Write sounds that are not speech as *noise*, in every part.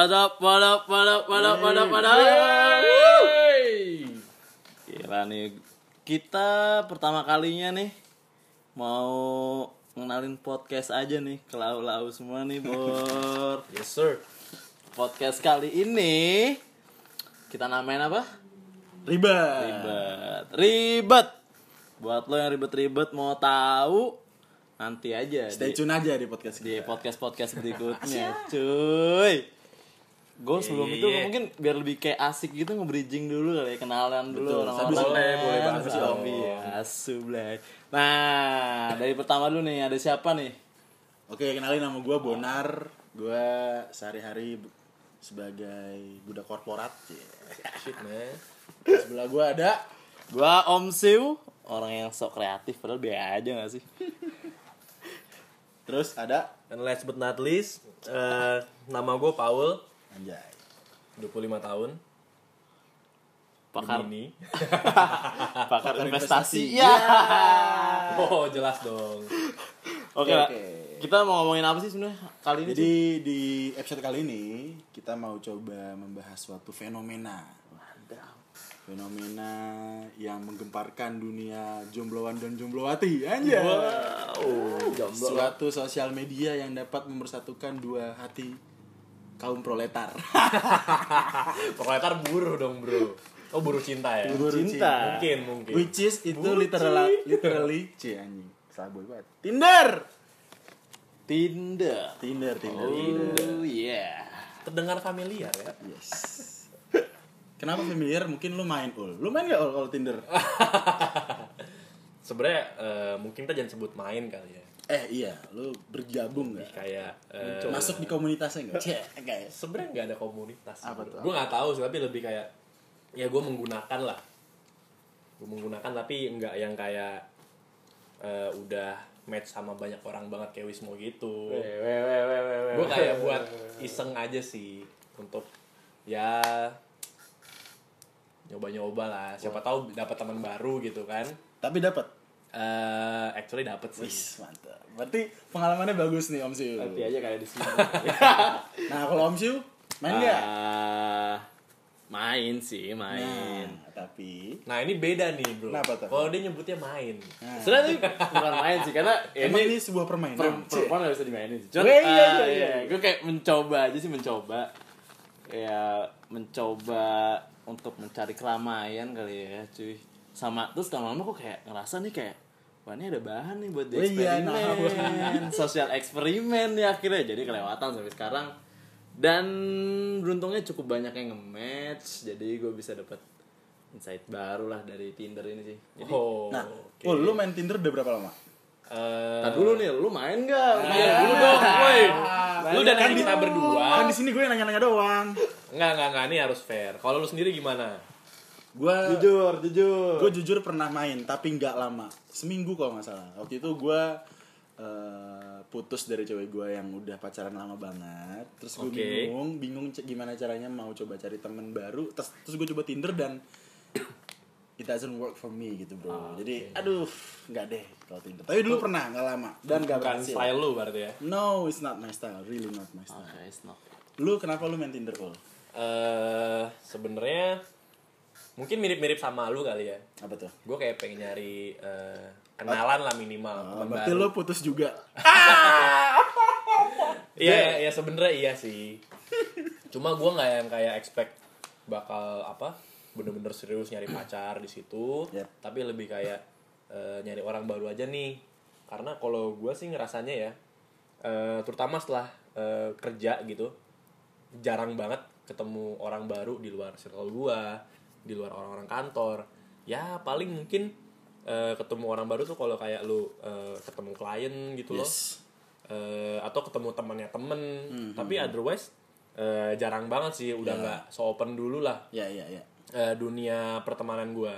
Ribet! What up, what up, what up, what up, what up, what up? Gila nih, kita pertama kalinya nih mau ngenalin podcast aja nih ke lau-lau semua nih, Bor. *laughs* Yes sir. Podcast kali ini kita namain apa? Ribet. Ribet. Ribet. Buat lo yang ribet-ribet mau tahu nanti aja Stay di, tune aja di podcast di kita. podcast-podcast *laughs* berikutnya, cuy. Gue sebelum Iya, itu iya. mungkin biar lebih kayak asik gitu nge-bridging dulu kali ya, kenalan dulu Betul, orang-orang. Boleh, boleh banget Sabi, dong. asu, Blay. Nah, dari pertama dulu nih ada siapa nih? Oke, kenalin nama gue Bonar. Gue sehari-hari sebagai budak korporat. Yeah. Shit man. Sebelah gue ada Gua Om Siu, orang yang sok kreatif padahal biasa aja gak sih? terus ada And last but not least, eh, nama gue Paul, Anjay. 25 tahun. Pakar Gemini. *laughs* pakar Pakar investasi. investasi. Ya. Oh jelas dong. Oke, Oke, oke. kita mau ngomongin apa sih sebenarnya kali ini? Jadi di episode kali ini kita mau coba membahas suatu fenomena. Fenomena yang menggemparkan dunia jombloan dan jomblowati. Anjay. Wow, jomblo. Suatu sosial media yang dapat mempersatukan dua hati kaum proletar. *laughs* Proletar buruh dong bro. Oh buruh cinta ya? Buruh cinta. Mungkin, mungkin. Which is itu literally literally *laughs* C anjing. Salah boy banget. Tinder. Tinder. Tinder, Tinder, Tinder. Oh yeah. Terdengar familiar ya? Yes. *laughs* Kenapa familiar? Mungkin lu main ul. Lu main gak ul kalau Tinder? Sebenarnya eh, mungkin kita jangan sebut main kali ya. Eh iya, lu bergabung gak? Kayak eh, Masuk di komunitasnya gak? Cek, *laughs* guys. sebenarnya nggak ada komunitas. Apa tuh? Gue nggak tahu sih, tapi lebih kayak ya gue menggunakan lah. Gue menggunakan tapi nggak yang kayak eh, udah match sama banyak orang banget kayak Wismo gitu. Gue kayak *laughs* buat iseng aja sih untuk ya nyoba-nyoba lah. Siapa tahu dapat teman baru gitu kan. Tapi dapat. Eh actually dapet sih. Wis, mantap. Berarti pengalamannya bagus nih Om Siu. Nanti aja kayak di sini. *laughs* Nah, kalau Om Siu main gak? Ah, main sih, main. Nah, tapi Nah ini beda nih bro. Kenapa tuh? Kalau dia nyebutnya main. nah, Sebenarnya bukan main sih karena emang ini ini sebuah permainan. per- perempuan gak bisa dimainin sih. Cuman, Weh, iya, ah, iya, iya. Gue kayak mencoba aja sih mencoba. Ya mencoba untuk mencari keramaian kali ya cuy. Sama terus lama-lama kok kayak ngerasa nih kayak Wah ini ada bahan nih buat di Oh iya, eksperimen Sosial eksperimen ya akhirnya Jadi kelewatan sampai sekarang Dan beruntungnya cukup banyak yang nge-match Jadi gue bisa dapat insight baru lah dari Tinder ini sih Jadi Oh. Nah, oke. Ul, lu main Tinder udah berapa lama? Eh, Tar dulu nih, lu main gak? Lu main Iya dulu dong, woi. Lu udah nanya kita berdua. Kan di sini gue yang nanya-nanya doang. Enggak, enggak, enggak, ini harus fair. Kalau lu sendiri gimana? Gue Jujur, jujur. gue jujur pernah main tapi nggak lama. Seminggu kalau nggak salah. Waktu itu gue eh, putus dari cewek gue yang udah pacaran lama banget. Terus gue Oke. bingung bingung gimana caranya mau coba cari temen baru. Terus terus gue coba tinder dan it doesn't work for me gitu bro. Jadi aduh nggak deh kalau tinder. Tapi dulu pernah nggak lama. Dan nggak berhasil. style lu berarti ya? no it's not my style. Really not my style. Oke, it's not. lu kenapa lu main tinder ul Eh, sebenarnya mungkin mirip-mirip sama lu kali ya. apa tuh Gue kayak pengen nyari eh, kenalan lah minimal, Oh, teman berarti baru. lu putus juga *laughs* Iya, ya sebenarnya iya sih. Cuma gue nggak yang kayak expect bakal apa bener-bener serius nyari pacar di situ. Yep. Tapi lebih kayak eh, nyari orang baru aja nih. Karena kalau gue sih ngerasanya ya, eh, terutama setelah eh, kerja gitu, jarang banget ketemu orang baru di luar circle gue, di luar orang-orang kantor. Ya paling mungkin eh, ketemu orang baru tuh kalau kayak lu eh, ketemu klien gitu loh. Yes. Eh, atau ketemu temannya temen. Tapi otherwise eh, jarang banget sih. Udah Ya. nggak so open dulu lah. Ya ya ya. Eh, dunia pertemanan gue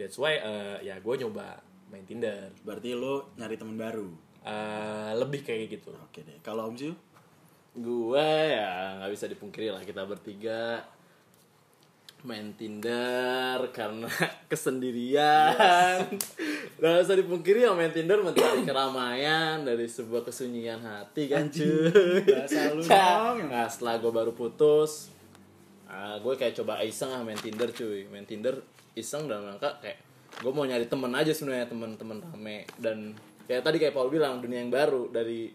that's why eh, ya gue nyoba main Tinder. Berarti lu nyari temen baru? Eh, lebih kayak gitu. Oke deh. Kalau Om? Gue ya nggak bisa dipungkiri lah. Kita bertiga main Tinder karena *laughs* kesendirian. Gak usah dipungkiri ya main Tinder mencari keramaian dari sebuah kesunyian hati kan cuy. bahasa lu dong. Nah setelah gue baru putus, ah, gue kayak coba iseng ah main Tinder cuy. Main Tinder iseng dalam rangka kayak gue mau nyari temen aja sebenarnya temen-temen rame dan kayak tadi kayak Paul bilang dunia yang baru dari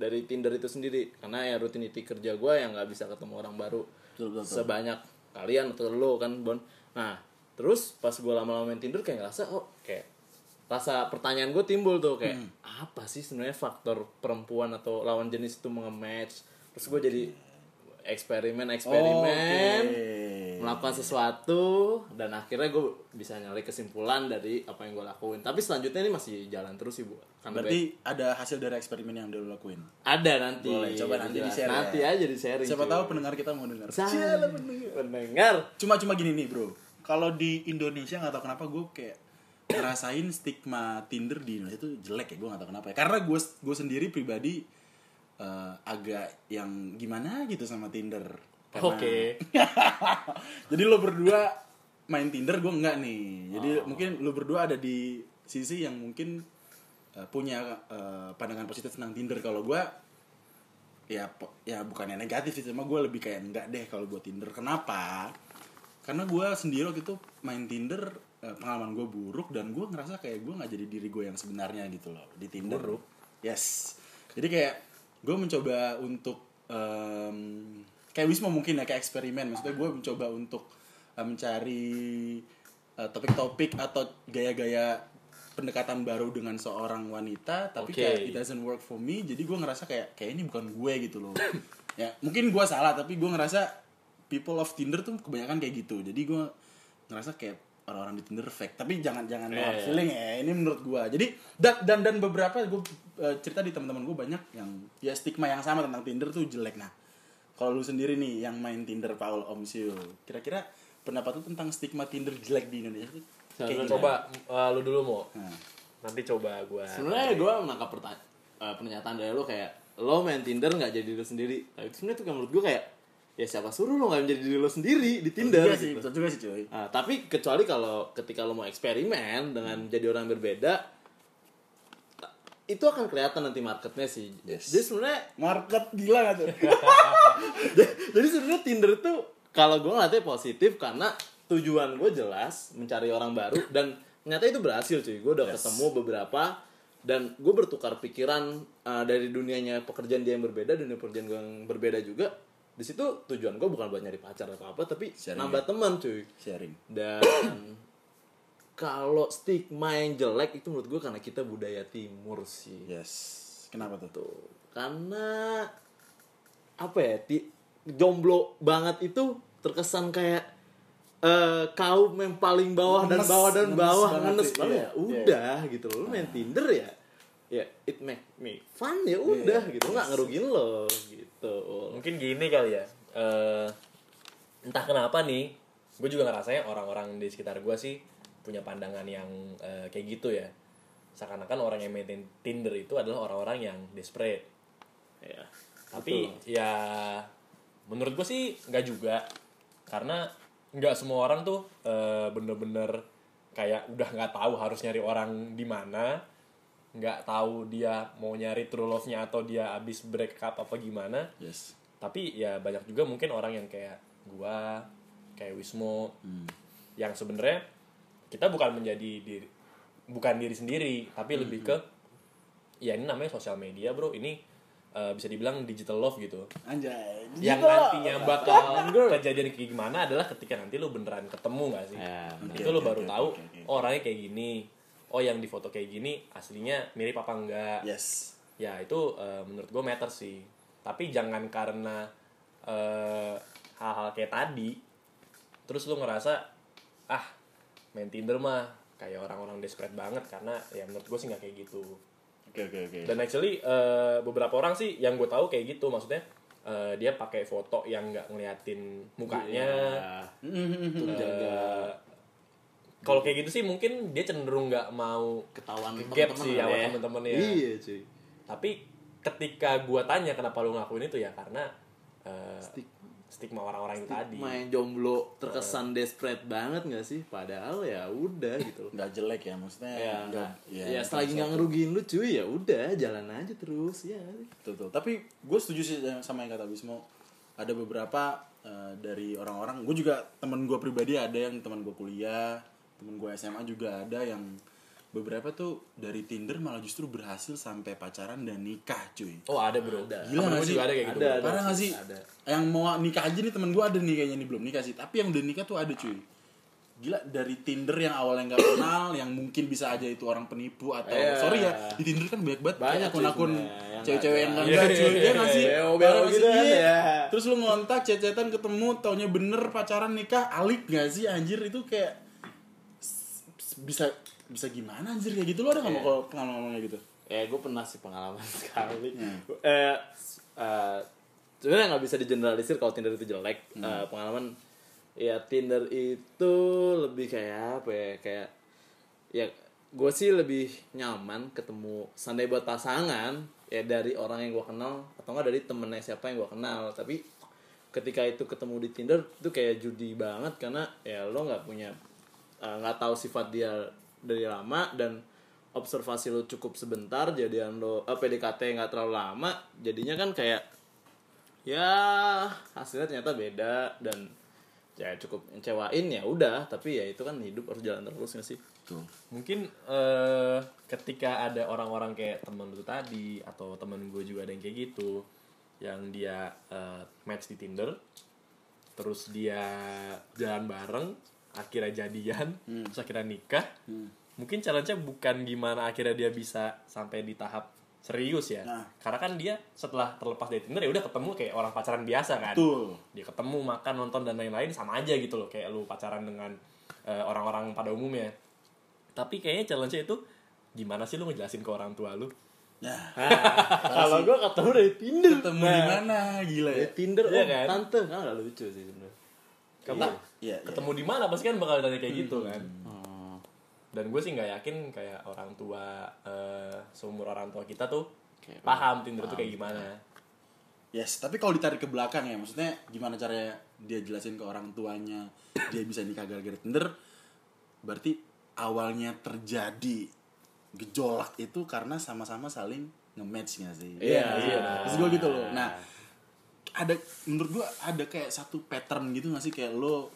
dari Tinder itu sendiri karena ya rutinitas kerja gue yang nggak bisa ketemu orang baru betul, betul. sebanyak kalian atau lo kan Bon nah terus pas gue lama-lama main Tinder kayak ngerasa oh kayak rasa pertanyaan gue timbul tuh kayak Hmm. apa sih sebenarnya faktor perempuan atau lawan jenis itu nge-match terus gue jadi eksperimen eksperimen Oke. Melakukan sesuatu dan akhirnya gue bisa nyari kesimpulan dari apa yang gue lakuin tapi selanjutnya ini masih jalan terus sih bu Karena Berarti ada hasil dari eksperimen yang udah lu lakuin. ada nanti Boleh, coba nanti Jelas. di-share ya. nanti aja di sharing Siapa tahu pendengar kita mau dengar. Pendengar Cuma cuma gini nih, Bro. Kalau di Indonesia nggak tahu kenapa gue kayak ngerasain stigma Tinder di Indonesia itu jelek ya, gue nggak tahu kenapa ya. Karena gue gue sendiri pribadi eh, agak yang gimana gitu sama Tinder. Oke. *laughs* Jadi lo berdua main Tinder gue enggak nih. Jadi Oh. mungkin lo berdua ada di sisi yang mungkin eh, punya eh, pandangan positif tentang Tinder. Kalau gue ya ya bukannya negatif sih, cuma gue lebih kayak enggak deh kalau buat Tinder. Kenapa? Karena gue sendiri waktu itu main Tinder eh, pengalaman gue buruk dan gue ngerasa kayak gue nggak jadi diri gue yang sebenarnya gitu loh di Tinder. Buruk? Yes. Jadi kayak gue mencoba untuk em, kayak Wisma mungkin ya kayak eksperimen. Maksudnya gue mencoba untuk eh, mencari eh, topik-topik atau gaya-gaya pendekatan baru dengan seorang wanita tapi Oke. kayak it doesn't work for me jadi gue ngerasa kayak kayak ini bukan gue gitu loh *coughs* ya mungkin gue salah tapi gue ngerasa people of Tinder tuh kebanyakan kayak gitu jadi gue ngerasa kayak orang-orang di Tinder fake tapi jangan jangan hard iya. feeling ya ini menurut gue jadi dan dan, dan beberapa gue eh, cerita di teman-teman gue banyak yang ya stigma yang sama tentang Tinder tuh jelek nah kalau lu sendiri nih yang main Tinder Paul Om Siul kira-kira pendapat lu tentang stigma Tinder jelek di Indonesia tuh kayak Sebenarnya gimana? Coba eh, lu dulu mau. Nah. Nanti coba gua. sebenarnya gue menangkap pertanyaan pernyataan dari lo kayak lo main Tinder nggak jadi diri sendiri tapi sebenarnya tuh kayak menurut gue kayak ya siapa suruh lo nggak menjadi diri lo sendiri di Tinder juga sih gitu. betul juga sih cuy Nah, tapi kecuali kalau ketika lo mau eksperimen dengan jadi orang berbeda itu akan kelihatan nanti marketnya sih. Yes. Jadi sebenarnya market gila gak tuh *laughs* jadi sebenarnya Tinder itu kalau gue ngeliatnya positif karena tujuan gue jelas mencari orang baru dan ternyata itu berhasil cuy. Gue udah Yes. ketemu beberapa dan gue bertukar pikiran uh, dari dunianya pekerjaan dia yang berbeda dunia pekerjaan gue yang berbeda juga. Di situ tujuan gue bukan buat nyari pacar atau apa tapi Sharing nambah teman cuy. sharing Dan kalau stigma yang jelek itu menurut gue karena kita budaya timur sih. yes kenapa tuh Tuh. Karena apa ya? Ti, jomblo banget itu terkesan kayak eh kaum yang paling bawah dan Ngenes, bawah dan ngenes bawah ngenes banget iya, ya iya. udah gitu loh lu main Tinder ya ya it make me fun ya udah Iya, gitu nggak yes. ngerugin lo gitu Mungkin gini kali ya. eh entah kenapa nih, gue juga ngerasanya orang-orang di sekitar gue sih punya pandangan yang eh, kayak gitu ya. Seakan-akan orang yang maintain Tinder itu adalah orang-orang yang desperate. ya Tapi ya menurut gue sih nggak juga. Karena nggak semua orang tuh eh, bener-bener kayak udah nggak tahu harus nyari orang di mana. Nggak tahu dia mau nyari true love-nya atau dia abis break up apa gimana. Yes. Tapi ya banyak juga mungkin orang yang kayak gua kayak Wismo. Yang sebenarnya kita bukan menjadi diri bukan diri sendiri tapi lebih ke ya ini namanya sosial media bro. Ini eh, bisa dibilang digital love gitu. Anjay yang Gitu. nantinya bakal *laughs* kejadian kayak gimana adalah ketika nanti lu beneran ketemu gak sih? Ya, itu Oke, lu oke, baru oke, tahu oke, oke. oh, orangnya kayak gini. Oh yang di foto kayak gini aslinya mirip apa enggak? Yes. Ya itu eh, menurut gue matter sih. Tapi jangan karena eh, hal-hal kayak tadi terus lu ngerasa ah main Tinder mah kayak orang-orang desperate banget karena ya menurut gue sih nggak kayak gitu. Oke oke oke. Dan actually eh, beberapa orang sih yang gue tahu kayak gitu maksudnya eh, dia pakai foto yang nggak ngeliatin mukanya. Ya, untuk jaga. Eh, kalau kayak gitu sih mungkin dia cenderung nggak mau ketahuan gap teman-teman sih lah sama ya. temen-temennya. iya cuy. Tapi ketika gua tanya kenapa lu ngakuin itu ya karena Stigma. Stigma orang-orang itu tadi. main jomblo terkesan desperate banget gak sih? Padahal ya udah gitu. Loh nggak jelek ya maksudnya ya ya, ya selagi nggak ngerugiin lu cuy ya udah jalan aja terus ya Betul, betul. Tapi gue setuju sih sama yang kata Bismo. Ada beberapa eh, dari orang-orang, gue juga temen gue pribadi ada yang teman gue kuliah, temen gue SMA juga ada yang beberapa tuh dari Tinder malah justru berhasil sampai pacaran dan nikah, cuy. oh ada bro Ada. Gila nggak sih? juga ada kayak gitu Ada, ada. Parah gak sih? Ada. Yang mau nikah aja nih temen gue ada nih kayaknya nih belum nikah sih. Tapi yang udah nikah tuh ada cuy. Gila dari Tinder yang awalnya nggak kenal, *clears throat* yang mungkin bisa aja itu orang penipu atau Iya. sorry ya di Tinder kan banyak banget Banyak, akun-akun cewek-cewek yang nggak enggak ada. cuy. Iya nggak sih? Iya, nggak gitu sih? kan, Iya. ya. Terus lu ngontak, cecetan ketemu, taunya bener pacaran nikah, alik gak sih anjir itu kayak bisa bisa gimana anjir kayak gitu? Lo ada nggak mau kalau pengalaman kayak gitu? ya gue pernah sih pengalaman *laughs* sekali. Hmm. eh eh, sebenarnya nggak bisa digeneralisir kalau Tinder itu jelek. Eh, pengalaman ya Tinder itu lebih kayak apa ya kayak ya gue sih lebih nyaman ketemu sandai buat pasangan ya dari orang yang gue kenal atau enggak dari temennya siapa yang gue kenal. Tapi ketika itu ketemu di Tinder itu kayak judi banget karena ya lo nggak punya eh, nggak tahu sifat dia dari lama dan observasi lo cukup sebentar jadian lo eh, PDKT nggak terlalu lama jadinya kan kayak ya hasilnya ternyata beda dan ya cukup ngecewain ya udah tapi ya itu kan hidup harus jalan terus nggak sih Tuh. mungkin eh, ketika ada orang-orang kayak temen lu tadi atau temen gue juga ada yang kayak gitu yang dia eh, match di Tinder terus dia jalan bareng akhirnya jadian terus akhirnya nikah. Mungkin challenge-nya bukan gimana akhirnya dia bisa sampai di tahap serius ya. Nah. karena kan dia setelah terlepas dari Tinder ya udah ketemu kayak orang pacaran biasa kan. Betul. dia ketemu makan nonton dan lain-lain sama aja gitu loh kayak lu pacaran dengan eh, orang-orang pada umumnya. Tapi kayaknya challenge-nya itu gimana sih lu ngejelasin ke orang tua lu? Nah, *laughs* kalau gue ketemu dari Tinder. Ketemu Nah, di mana? Gila ya? dari Tinder Iya oh kan? tante kan nggak lucu sih sebenarnya kamu Iya, iya. ketemu di mana pasti kan bakal ditanya kayak gitu kan Oh. dan gue sih nggak yakin kayak orang tua eh, seumur orang tua kita tuh Kayak paham Tinder tuh kayak gimana Yes, tapi kalau ditarik ke belakang ya, maksudnya gimana caranya dia jelasin ke orang tuanya dia bisa nikah gara-gara Tinder? Berarti awalnya terjadi gejolak itu karena sama-sama saling nge-match nggak sih? Iya, sih? iya. Terus gue gitu loh. Nah, ada menurut gue ada kayak satu pattern gitu nggak sih? Kayak lo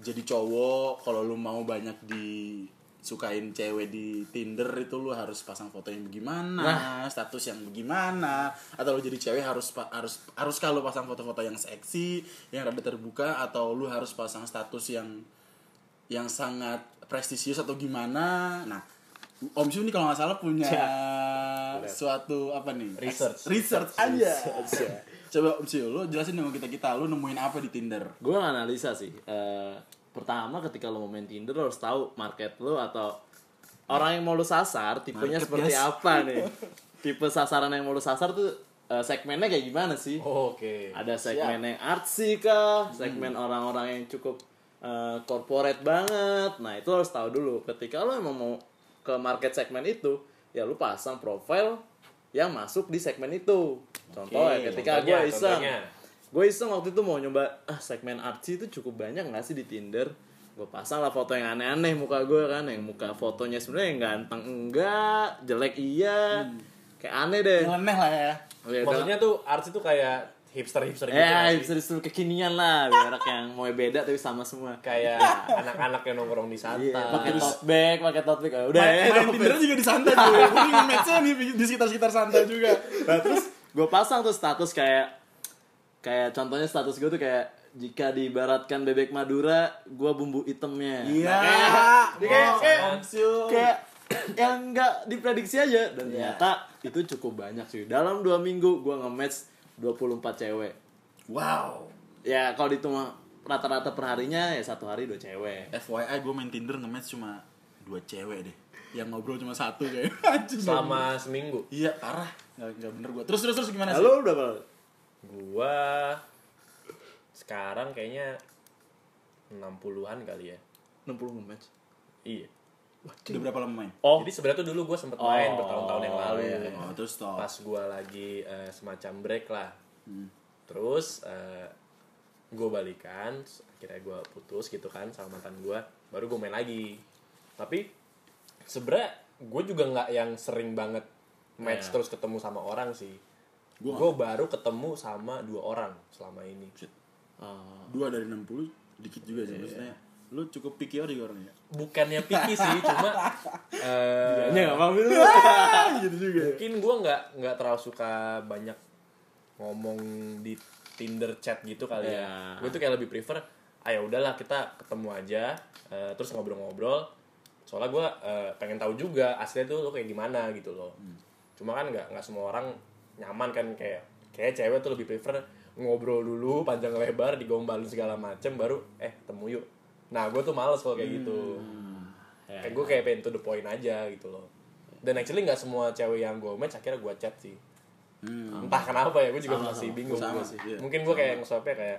jadi cowok kalau lo mau banyak disukain cewek di Tinder itu lo harus pasang foto yang bagaimana status yang bagaimana atau lo jadi cewek harus harus harus kalau pasang foto-foto yang seksi yang rada terbuka atau lo harus pasang status yang yang sangat prestisius atau gimana? Nah Om Syu ini kalau nggak salah punya suatu apa nih? Research. research aja coba Om Syu lo jelasin dong kita kita lo nemuin apa di Tinder? Gue analisa sih Eh, pertama ketika lo mau main Tinder lo harus tahu market lo atau orang yang mau lo sasar tipenya Market, seperti guys. apa nih? *laughs* Tipe sasaran yang mau lo sasar tuh eh, segmennya kayak gimana sih? Oke. Ada segmen yang artsy kah? Segmen orang-orang yang cukup eh, corporate banget. Nah itu lo harus tahu dulu. Ketika lo emang mau ke market segmen itu ya lo pasang profile yang masuk di segmen itu contoh ya ketika gue iseng. gue iseng waktu itu mau nyoba ah segmen artsy itu cukup banyak nggak sih di Tinder? Gue pasang lah foto yang aneh-aneh muka gue kan yang muka fotonya sebenarnya yang ganteng enggak jelek iya. Kayak aneh deh. Nyeleneh lah ya. Ya, maksudnya tuh arts itu kayak hipster hipster gitu Ya, disuruh kekinian lah, biar yang mau beda tapi sama semua. kayak anak-anak yang nongkrong di santai. Iya, pakai tote bag, pakai tote bag. Ah, Udah main, ya, main Tinder juga di santai tuh. Mungkin matchnya nih di sekitar-sekitar santai juga. *laughs* Nah, terus gue pasang tuh status kayak kayak contohnya status gue tuh kayak jika diibaratkan bebek Madura, gue bumbu hitamnya. iya. Nah, kayak, kayak, kayak, Syu kayak yang nggak diprediksi aja. Dan ternyata itu cukup banyak sih. Dalam dua minggu gue nge-match 24 cewek. wow. Ya kalau dihitung rata-rata perharinya ya satu hari dua cewek. FYI gue main Tinder nge-match cuma dua cewek deh. Yang ngobrol cuma satu kayak. *laughs* Selama seminggu? Iya parah nggak nggak bener gue terus terus terus gimana sih? Halo udah berapa? gua sekarang kayaknya 60-an kali ya. 60 nge-match. iya. Udah berapa lama main? Oh, jadi sebenarnya tuh dulu gue sempet main Oh, bertahun-tahun yang lalu. Iya, iya. oh terus toh pas gua lagi eh, semacam break lah. Hmm. terus eh, gue balikan akhirnya gue putus gitu kan sama mantan gue baru gue main lagi. Tapi sebenernya gue juga nggak yang sering banget match Iya. terus ketemu sama orang sih Gua gue baru ketemu sama dua orang selama ini Oh. Dua dari 60 dikit juga sih maksudnya. Lu cukup picky orang orangnya. bukannya picky sih cuma eh, Kayaknya nggak paham *laughs* itu. gitu juga. mungkin gue nggak nggak terlalu suka banyak ngomong di Tinder chat gitu kali ya. Iya. Gue tuh kayak lebih prefer, ayo udahlah kita ketemu aja, eh, terus ngobrol-ngobrol. Soalnya gue eh, pengen tahu juga aslinya tuh lo kayak gimana gitu loh. Cuma kan nggak nggak semua orang nyaman kan kayak kayak cewek tuh lebih prefer ngobrol dulu panjang lebar digombalin segala macem baru eh ketemu yuk. Nah gue tuh males kalau kayak gitu. Ya, kayak gue kayak pengen to the point aja gitu loh. Dan actually nggak semua cewek yang gue match akhirnya gue chat sih Hmm. entah kenapa ya gue juga Sama, masih sama. bingung Sama sih, iya. mungkin gue kayak nge-swapnya kayak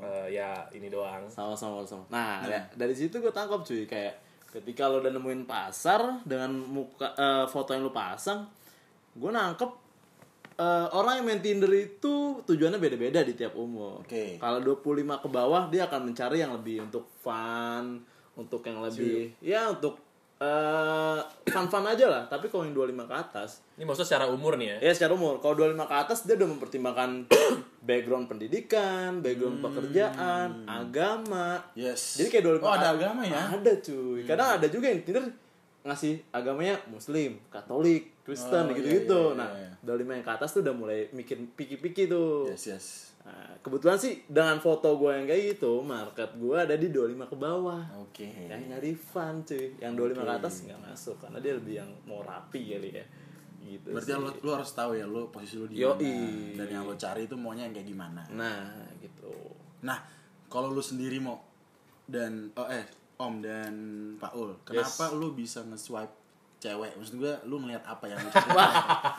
eh, ya ini doang sama-sama sama nah ya, dari situ gue tangkap cuy kayak ketika lo udah nemuin pasar dengan muka eh, foto yang lo pasang gue nangkep eh, orang yang main Tinder itu tujuannya beda-beda di tiap umur. Oke. Kalau 25 ke bawah dia akan mencari yang lebih untuk fun, untuk yang lebih ya untuk eh fun-fun aja lah. Tapi kalau yang 25 ke atas, ini maksudnya secara umur nih ya ya secara umur kalau 25 ke atas dia udah mempertimbangkan *coughs* background pendidikan, background pekerjaan, agama. Yes. Jadi kayak 25 Oh, ada ke- agama ya? Ada cuy. Kadang ada juga yang Tinder ngasih agamanya muslim, katolik, Kristen Oh, gitu-gitu. iya, iya, nah, iya. 25 yang ke atas tuh udah mulai mikir piki-piki tuh. Yes, yes. Nah, kebetulan sih dengan foto gue yang kayak gitu, market gue ada di 25 ke bawah. Oke. Yang nyari fun cuy. Yang 25 ke atas nggak masuk karena dia lebih yang mau rapi kali ya. Gitu. Berarti sih. lo, lo harus tahu ya lo posisi lo di mana dan yang lo cari itu maunya yang kayak gimana. Nah, gitu. Nah, kalau lu sendiri mau dan oh eh Om dan Paul, kenapa lu bisa nge-swipe cewek? Maksud gue lu ngeliat apa yang lu *laughs* cari?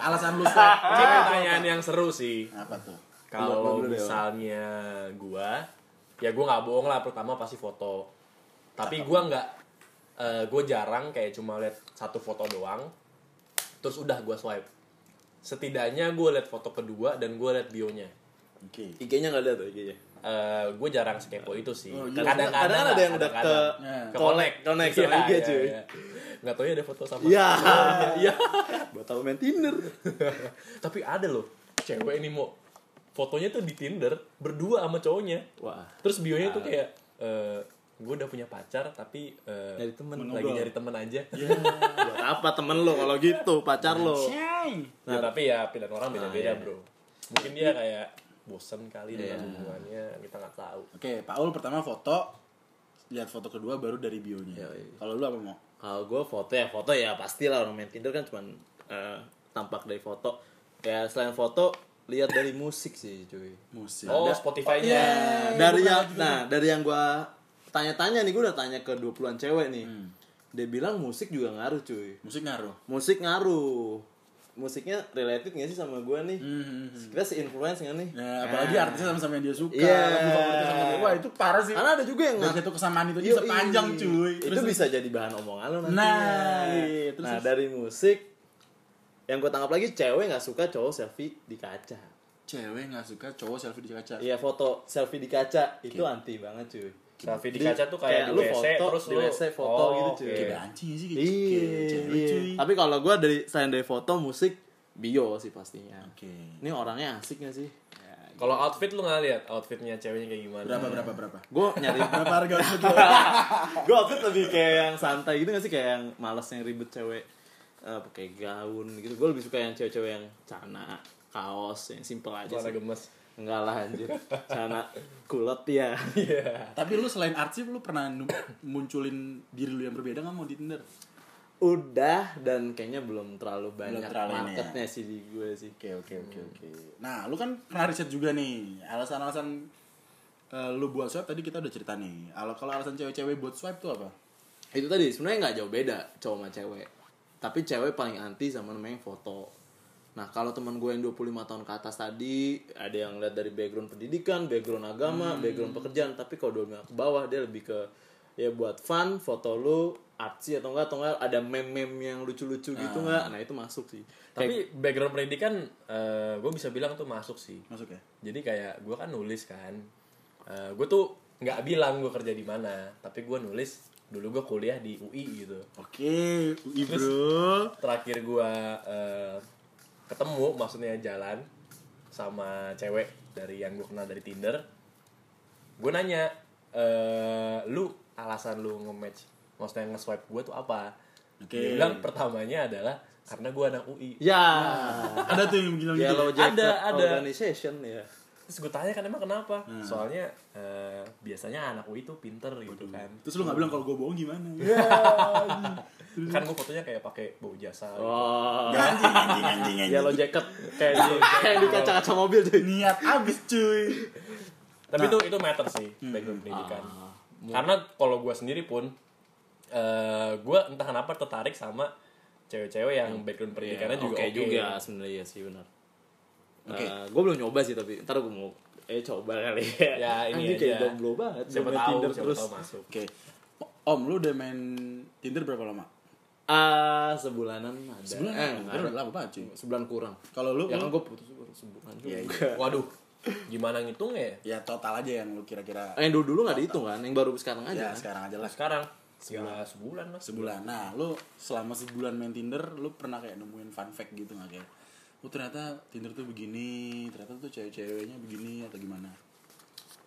Alasan lu ini pertanyaan yang seru sih apa tuh? kalau misalnya gua ya gua nggak bohong lah pertama pasti foto tapi gua nggak eh, gua jarang kayak cuma lihat satu foto doang terus udah gua swipe setidaknya gua lihat foto kedua dan gua lihat bionya Oke. IG-nya nggak ada tuh IG-nya. Eh, gue jarang sekepo itu sih. Oh, iya. Kadang-kadang Kadang lah, ada yang udah ke- ke connect, connect sama Iya, IG, iya, cuy. Nggak tahu ya ada foto sama. Iya, *laughs* iya. Buat tahu main Tinder. *laughs* Tapi ada loh, cewek ini mau fotonya tuh di Tinder berdua sama cowoknya. Wah. Terus bionya tuh kayak eh gue udah punya pacar tapi eh, Nyari temen. lagi nyari temen aja. Buat apa temen lo kalau gitu, pacar lo? Ya, tapi ya pilihan orang beda-beda iya. bro. Mungkin dia kayak bosen kali dengan hubungannya, kita nggak tahu. Oke, Paul pertama foto, lihat foto kedua baru dari bionya. Yoi. Kalau lu apa mau? Kalau gue foto ya foto ya pastilah orang main Tinder kan cuman eh, tampak dari foto. Ya selain foto lihat dari musik sih cuy. Musik. Oh, Spotify-nya. iya. dari gua yang pernah juga. nah dari yang gue tanya-tanya nih gue udah tanya ke 20-an cewek nih. Hmm. Dia bilang musik juga ngaruh cuy. Musik ngaruh. Musik ngaruh. Musiknya related gak sih sama gue nih? Hmm, hmm, hmm. Kita se-influence gak nih? Ya, apalagi Nah. artisnya sama-sama yang dia suka, Iya. favoritnya sama dia. Wah, itu parah sih. Karena ada juga yang Dari satu kesamaan itu bisa panjang, cuy. itu bisa jadi bahan omongan lo nanti. Nah, iya, terus- nah dari musik yang gue tangkap lagi cewek nggak suka cowok selfie di kaca. cewek nggak suka cowok selfie di kaca. Iya foto selfie di kaca itu anti banget cuy. Selfie di kayak tuh kayak, kayak di lu WC foto, terus di lu WC foto Oh, gitu, oke. cuy. Kayak banci sih kayak Iya, cewek, iya. cuy. Tapi kalau gue dari selain dari foto musik bio sih pastinya. Oke. Ini orangnya asik gak sih? Ya, Kalau outfit lu nggak lihat outfitnya ceweknya kayak gimana? Berapa berapa berapa? gue nyari *laughs* Berapa harga outfit lo? *laughs* gue outfit lebih kayak yang santai gitu gak sih kayak yang males yang ribet cewek eh, pakai gaun gitu gue lebih suka yang cewek-cewek yang celana kaos yang simple aja sih gemes. Enggak lah anjir celana kulot ya Iya. Tapi lu selain arsip lu pernah munculin diri lu yang berbeda nggak mau di Tinder? udah dan kayaknya belum terlalu banyak terlalu ini ya. marketnya sih di gue sih Oke oke oke oke. Nah, lu kan pernah riset juga nih. Alasan-alasan eh, lu buat swipe tadi kita udah cerita nih. Kalau kalau alasan cewek-cewek buat swipe tuh apa? itu tadi sebenarnya nggak jauh beda cowok sama cewek tapi cewek paling anti sama namanya foto nah kalau teman gue yang 25 tahun ke atas tadi ada yang lihat dari background pendidikan background agama background pekerjaan tapi kalau 25 ke bawah dia lebih ke ya buat fun foto lu artsy atau enggak atau enggak ada meme-meme yang lucu-lucu gitu enggak nah itu masuk sih Tapi background pendidikan gue bisa bilang tuh masuk sih. Masuk ya? Jadi kayak gue kan nulis kan. gue tuh nggak bilang gue kerja di mana tapi gue nulis dulu gue kuliah di UI gitu Oke, UI bro. terakhir gue ketemu maksudnya jalan sama cewek dari yang gue kenal dari Tinder gue nanya eh lu alasan lu nge-match maksudnya nge-swipe gue tuh apa Oke. dia bilang pertamanya adalah karena gue anak UI Ya. Ada tuh yang bilang gitu. Yellow Jacket Ada, ada. Organization ya. Terus gue tanya kan emang kenapa soalnya eh, biasanya anak UI tuh pinter gitu kan Terus lu gak bilang kalau gue bohong gimana? *laughs* kan gue fotonya kayak pakai bau jasa gitu. Oh. anjing, anjing, anjing, anjing. Yellow Jacket kayak di *laughs* kayak di kaca-kaca mobil tuh. Niat abis cuy. tapi itu itu matter sih background pendidikan Ah. karena kalau gue sendiri pun eh gue entah kenapa tertarik sama cewek-cewek yang background pendidikannya juga Oke oke juga sebenarnya ya sih benar. Oke. gue belum nyoba sih tapi ntar gue mau eh coba kali ya. Ya, ini Anjing kayak jomblo banget. siapa tahu Tinder siapa terus. tahu masuk Oke. Om, lu udah main Tinder berapa lama? Ah, sebulanan ada. Sebulan? Eh, udah ada. lama banget cuy. Sebulan kurang. Kalau lu, Ya kan gue putus baru sebulan juga. Iya, *laughs* waduh gimana ngitungnya ya ya total aja yang lu kira-kira Eh, yang dulu dulu nggak dihitung kan, yang baru sekarang ya aja. kan? sekarang aja lah sekarang ya sebulan lah sebulan nah lu selama sebulan main Tinder lu pernah kayak nemuin fun fact gitu nggak kayak oh ternyata Tinder tuh begini ternyata tuh cewek-ceweknya begini atau gimana?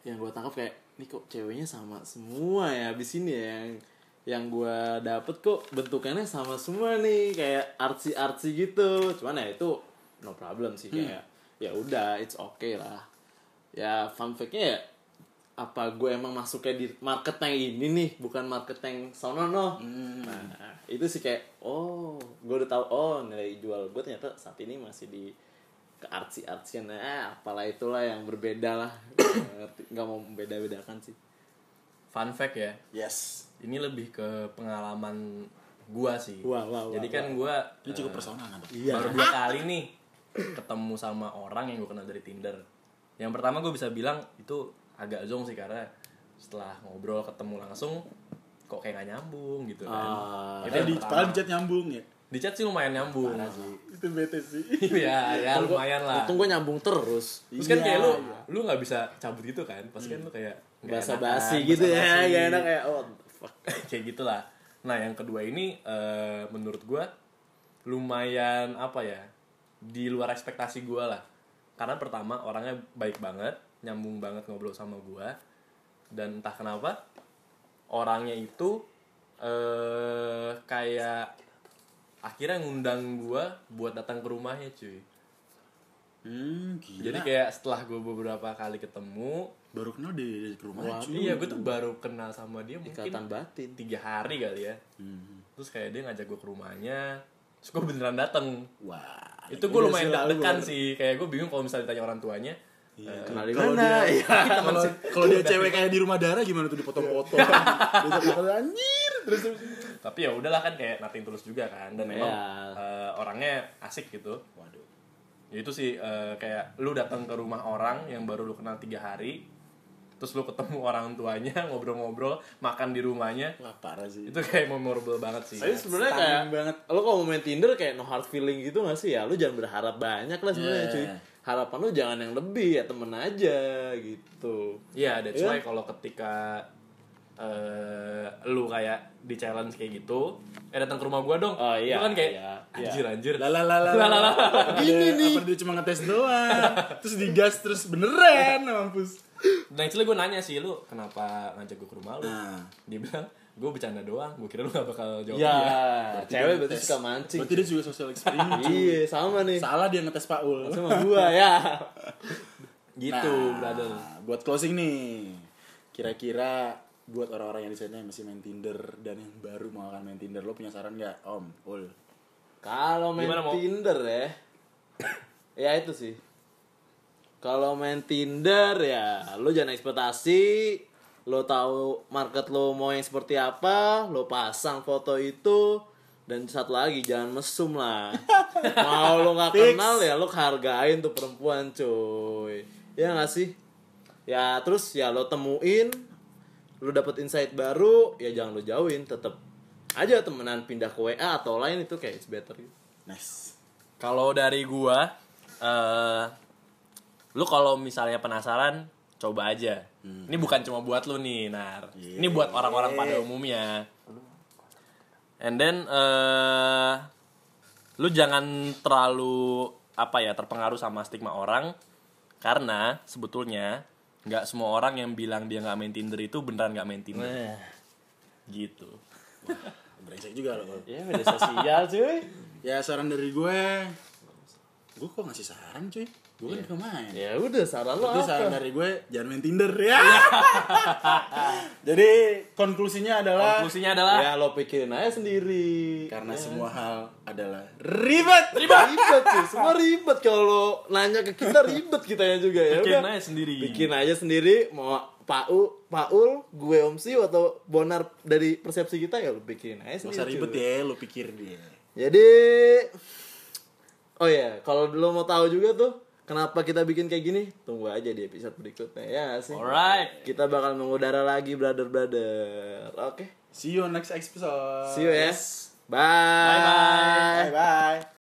Yang gue tangkap kayak ini kok ceweknya sama semua ya abis ini ya yang yang gue dapet kok bentukannya sama semua nih kayak artsy artsy gitu. Cuman ya itu no problem sih kayak ya udah it's okay lah. Ya fun fact-nya ya apa gue emang masuknya di market yang ini nih bukan market yang sono no. Nah itu sih kayak oh gue udah tahu oh nilai jual gue ternyata saat ini masih di ke artsy artsy nah apalah itulah yang berbeda lah. Nggak *coughs* ngerti nggak mau membeda bedakan sih. Fun fact ya. Yes. Ini lebih ke pengalaman gua sih. Wah, wah, wah, jadi kan gua ini eh, cukup personal kan iya. baru dua kali nih ketemu sama orang yang gue kenal dari Tinder. Yang pertama gue bisa bilang itu agak zong sih karena setelah ngobrol ketemu langsung kok kayak gak nyambung gitu kan. Ah, itu Eh, di pertama. padahal di chat nyambung ya Di chat sih lumayan nyambung. itu bete sih *laughs* Iya, ya lumayan lah. untung gue nyambung terus Terus kan Iya, kayak lu iya. lu nggak bisa cabut gitu kan. Pasti kan lu kayak enakan, basi gitu ya gak enak kayak oh fuck *laughs* kayak gitulah. Nah, yang kedua ini eh, menurut gua lumayan apa ya? Di luar ekspektasi gua lah. Karena pertama orangnya baik banget, nyambung banget ngobrol sama gua. Dan entah kenapa orangnya itu eh kayak akhirnya ngundang gua buat datang ke rumahnya, cuy. hmm gila. Jadi kayak setelah gua beberapa kali ketemu, baru kenal di, rumah Wah, cuy. iya gue tuh baru kenal sama dia mungkin ikatan batin. tiga hari kali ya. Hmm. terus kayak dia ngajak gue ke rumahnya terus gue beneran dateng. Wah itu gue lumayan deg-degan sih. Kayak gue bingung kalau misalnya ditanya orang tuanya Iya. eh, kenal di Kalau mana dia- *laughs* Iya. kalau kalau dia cewek kayak di rumah darah gimana tuh dipoto-foto *laughs* Diajak makan, anjir terus terus tapi ya udahlah kan kayak nating tulus juga kan dan memang Iya. eh, orangnya asik gitu waduh ya itu sih eh, kayak lu datang ke rumah orang yang baru lu kenal tiga hari terus lu ketemu orang tuanya *laughs* ngobrol-ngobrol makan di rumahnya wah parah sih itu kayak memorable banget sih Tapi sebenarnya kayak banget. lo kalau mau main Tinder kayak no hard feeling gitu gak sih ya? Lu jangan berharap banyak lah sebenarnya Yeah. cuy. Harapan lu jangan yang lebih ya temen aja gitu. Iya, that's Iya. why kalau ketika eh lu kayak di challenge kayak gitu, eh datang ke rumah gua dong. Oh, iya, Itu kan kayak iya, anjir anjir. lah lah Lah, lah, lah. gini nih apa dia cuma ngetes doang terus digas terus beneran mampus Nah, itu gue nanya sih lu kenapa ngajak gue ke rumah lu? nah Dia bilang, gue bercanda doang. Gue kira lu gak bakal jawab Ya, iya. cewek berarti suka mancing. berarti dia juga sosial eksperimen cuy. Iya, sama nih. salah dia ngetes Paul Sama gua ya. *laughs* Gitu, Nah, brother. buat closing nih kira-kira buat orang-orang yang di sana yang masih main Tinder dan yang baru mau akan main Tinder lo punya saran nggak Om Ul Kalau main Gimana? Tinder ya. ya itu sih. Kalau main Tinder ya lo jangan ekspektasi lo tahu market lo mau yang seperti apa, lo pasang foto itu dan satu lagi jangan mesum lah. *laughs* mau lo nggak Fix. kenal ya lo hargain tuh perempuan cuy. Ya nggak sih? Ya terus ya lo temuin lo dapet insight baru ya jangan lo jauhin tetep aja temenan pindah ke WA atau lain itu kayak it's better gitu. nice Kalau dari gua, eh lu kalau misalnya penasaran, coba aja. Ini bukan cuma buat lu nih, Nar. Ini Yeah. buat orang-orang pada umumnya. And then eh lu jangan terlalu apa ya terpengaruh sama stigma orang karena sebetulnya nggak semua orang yang bilang dia nggak main Tinder itu beneran nggak main Tinder Nah, gitu. Brengsek juga lo. ya media sosial cuy. Ya saran dari gue, gue kok ngasih saran cuy? Gue kan gak main. Ya udah saran lo Berarti saran dari gue jangan main Tinder ya. *laughs* Jadi konklusinya adalah Konklusinya adalah Ya lo pikirin aja sendiri. karena Ya. semua hal adalah ribet. ribet ribet sih semua ribet kalau lo nanya ke kita ribet kitanya juga ya bikin udah aja sendiri. bikin aja sendiri mau Pau Paul gue Om Siu atau Bonar dari persepsi kita ya lo bikin aja sendiri usah ribet cuy. ya, lu pikir dia. jadi oh ya kalau lo mau tahu juga tuh kenapa kita bikin kayak gini tunggu aja di episode berikutnya ya sih Alright. kita bakal mengudara lagi brother brother oke See you on next episode. see you ya Yes. bye Bye-bye. Bye bye.